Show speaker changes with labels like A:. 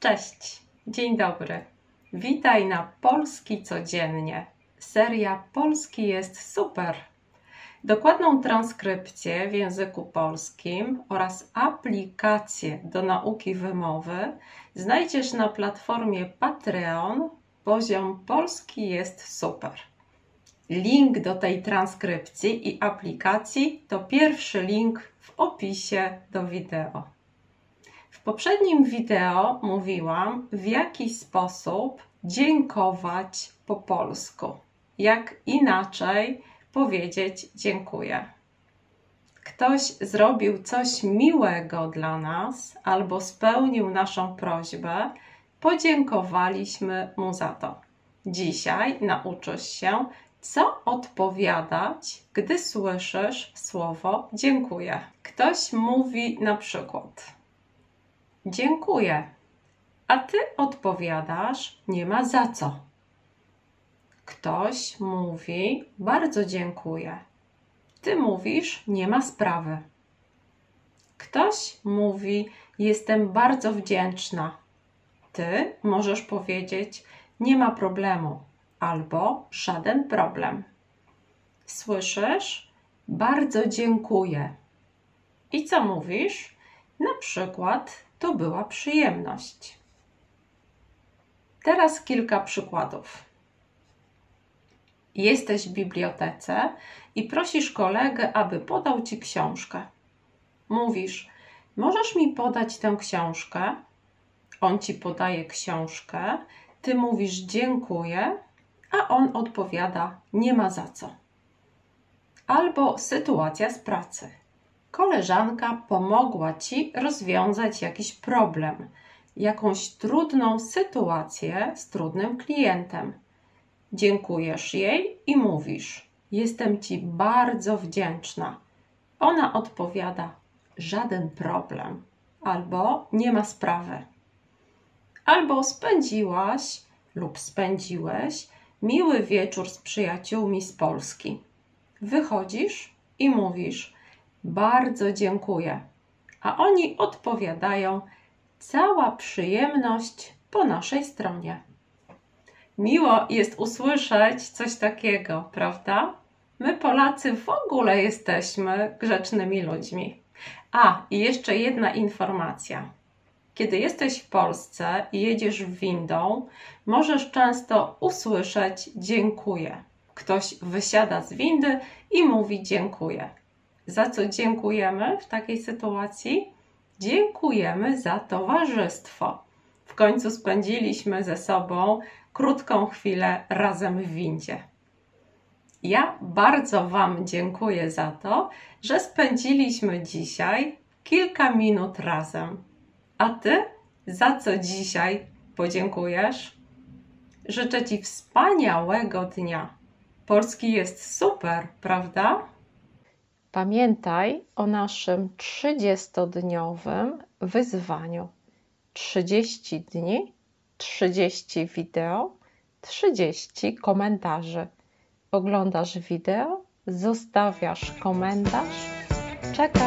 A: Cześć, dzień dobry. Witaj na Polski Codziennie. Seria Polski jest super. Dokładną transkrypcję w języku polskim oraz aplikację do nauki wymowy znajdziesz na platformie Patreon. Poziom polski jest super. Link do tej transkrypcji i aplikacji to pierwszy link w opisie do wideo. W poprzednim wideo mówiłam, w jaki sposób dziękować po polsku. Jak inaczej powiedzieć dziękuję. Ktoś zrobił coś miłego dla nas albo spełnił naszą prośbę, podziękowaliśmy mu za to. Dzisiaj nauczysz się, co odpowiadać, gdy słyszysz słowo dziękuję. Ktoś mówi na przykład: Dziękuję, a ty odpowiadasz: Nie ma za co. Ktoś mówi: Bardzo dziękuję. Ty mówisz: Nie ma sprawy. Ktoś mówi: Jestem bardzo wdzięczna. Ty możesz powiedzieć: Nie ma problemu albo żaden problem. Słyszysz? Bardzo dziękuję. I co mówisz? Na przykład, to była przyjemność. Teraz kilka przykładów. Jesteś w bibliotece i prosisz kolegę, aby podał ci książkę. Mówisz: Możesz mi podać tę książkę? On ci podaje książkę, ty mówisz dziękuję, a on odpowiada: Nie ma za co. Albo sytuacja z pracy. Koleżanka pomogła ci rozwiązać jakiś problem, jakąś trudną sytuację z trudnym klientem. Dziękujesz jej i mówisz: Jestem ci bardzo wdzięczna. Ona odpowiada: Żaden problem, albo nie ma sprawy. Albo spędziłaś lub spędziłeś miły wieczór z przyjaciółmi z Polski. Wychodzisz i mówisz: Bardzo dziękuję. A oni odpowiadają: Cała przyjemność po naszej stronie. Miło jest usłyszeć coś takiego, prawda? My, Polacy, w ogóle jesteśmy grzecznymi ludźmi. A, i jeszcze jedna informacja. Kiedy jesteś w Polsce i jedziesz windą, możesz często usłyszeć dziękuję. Ktoś wysiada z windy i mówi dziękuję. Za co dziękujemy w takiej sytuacji? Dziękujemy za towarzystwo. W końcu spędziliśmy ze sobą krótką chwilę razem w windzie. Ja bardzo Wam dziękuję za to, że spędziliśmy dzisiaj kilka minut razem. A Ty za co dzisiaj podziękujesz? Życzę Ci wspaniałego dnia. Polski jest super, prawda? Pamiętaj o naszym 30-dniowym wyzwaniu. 30 dni, 30 wideo, 30 komentarzy. Oglądasz wideo, zostawiasz komentarz, czekasz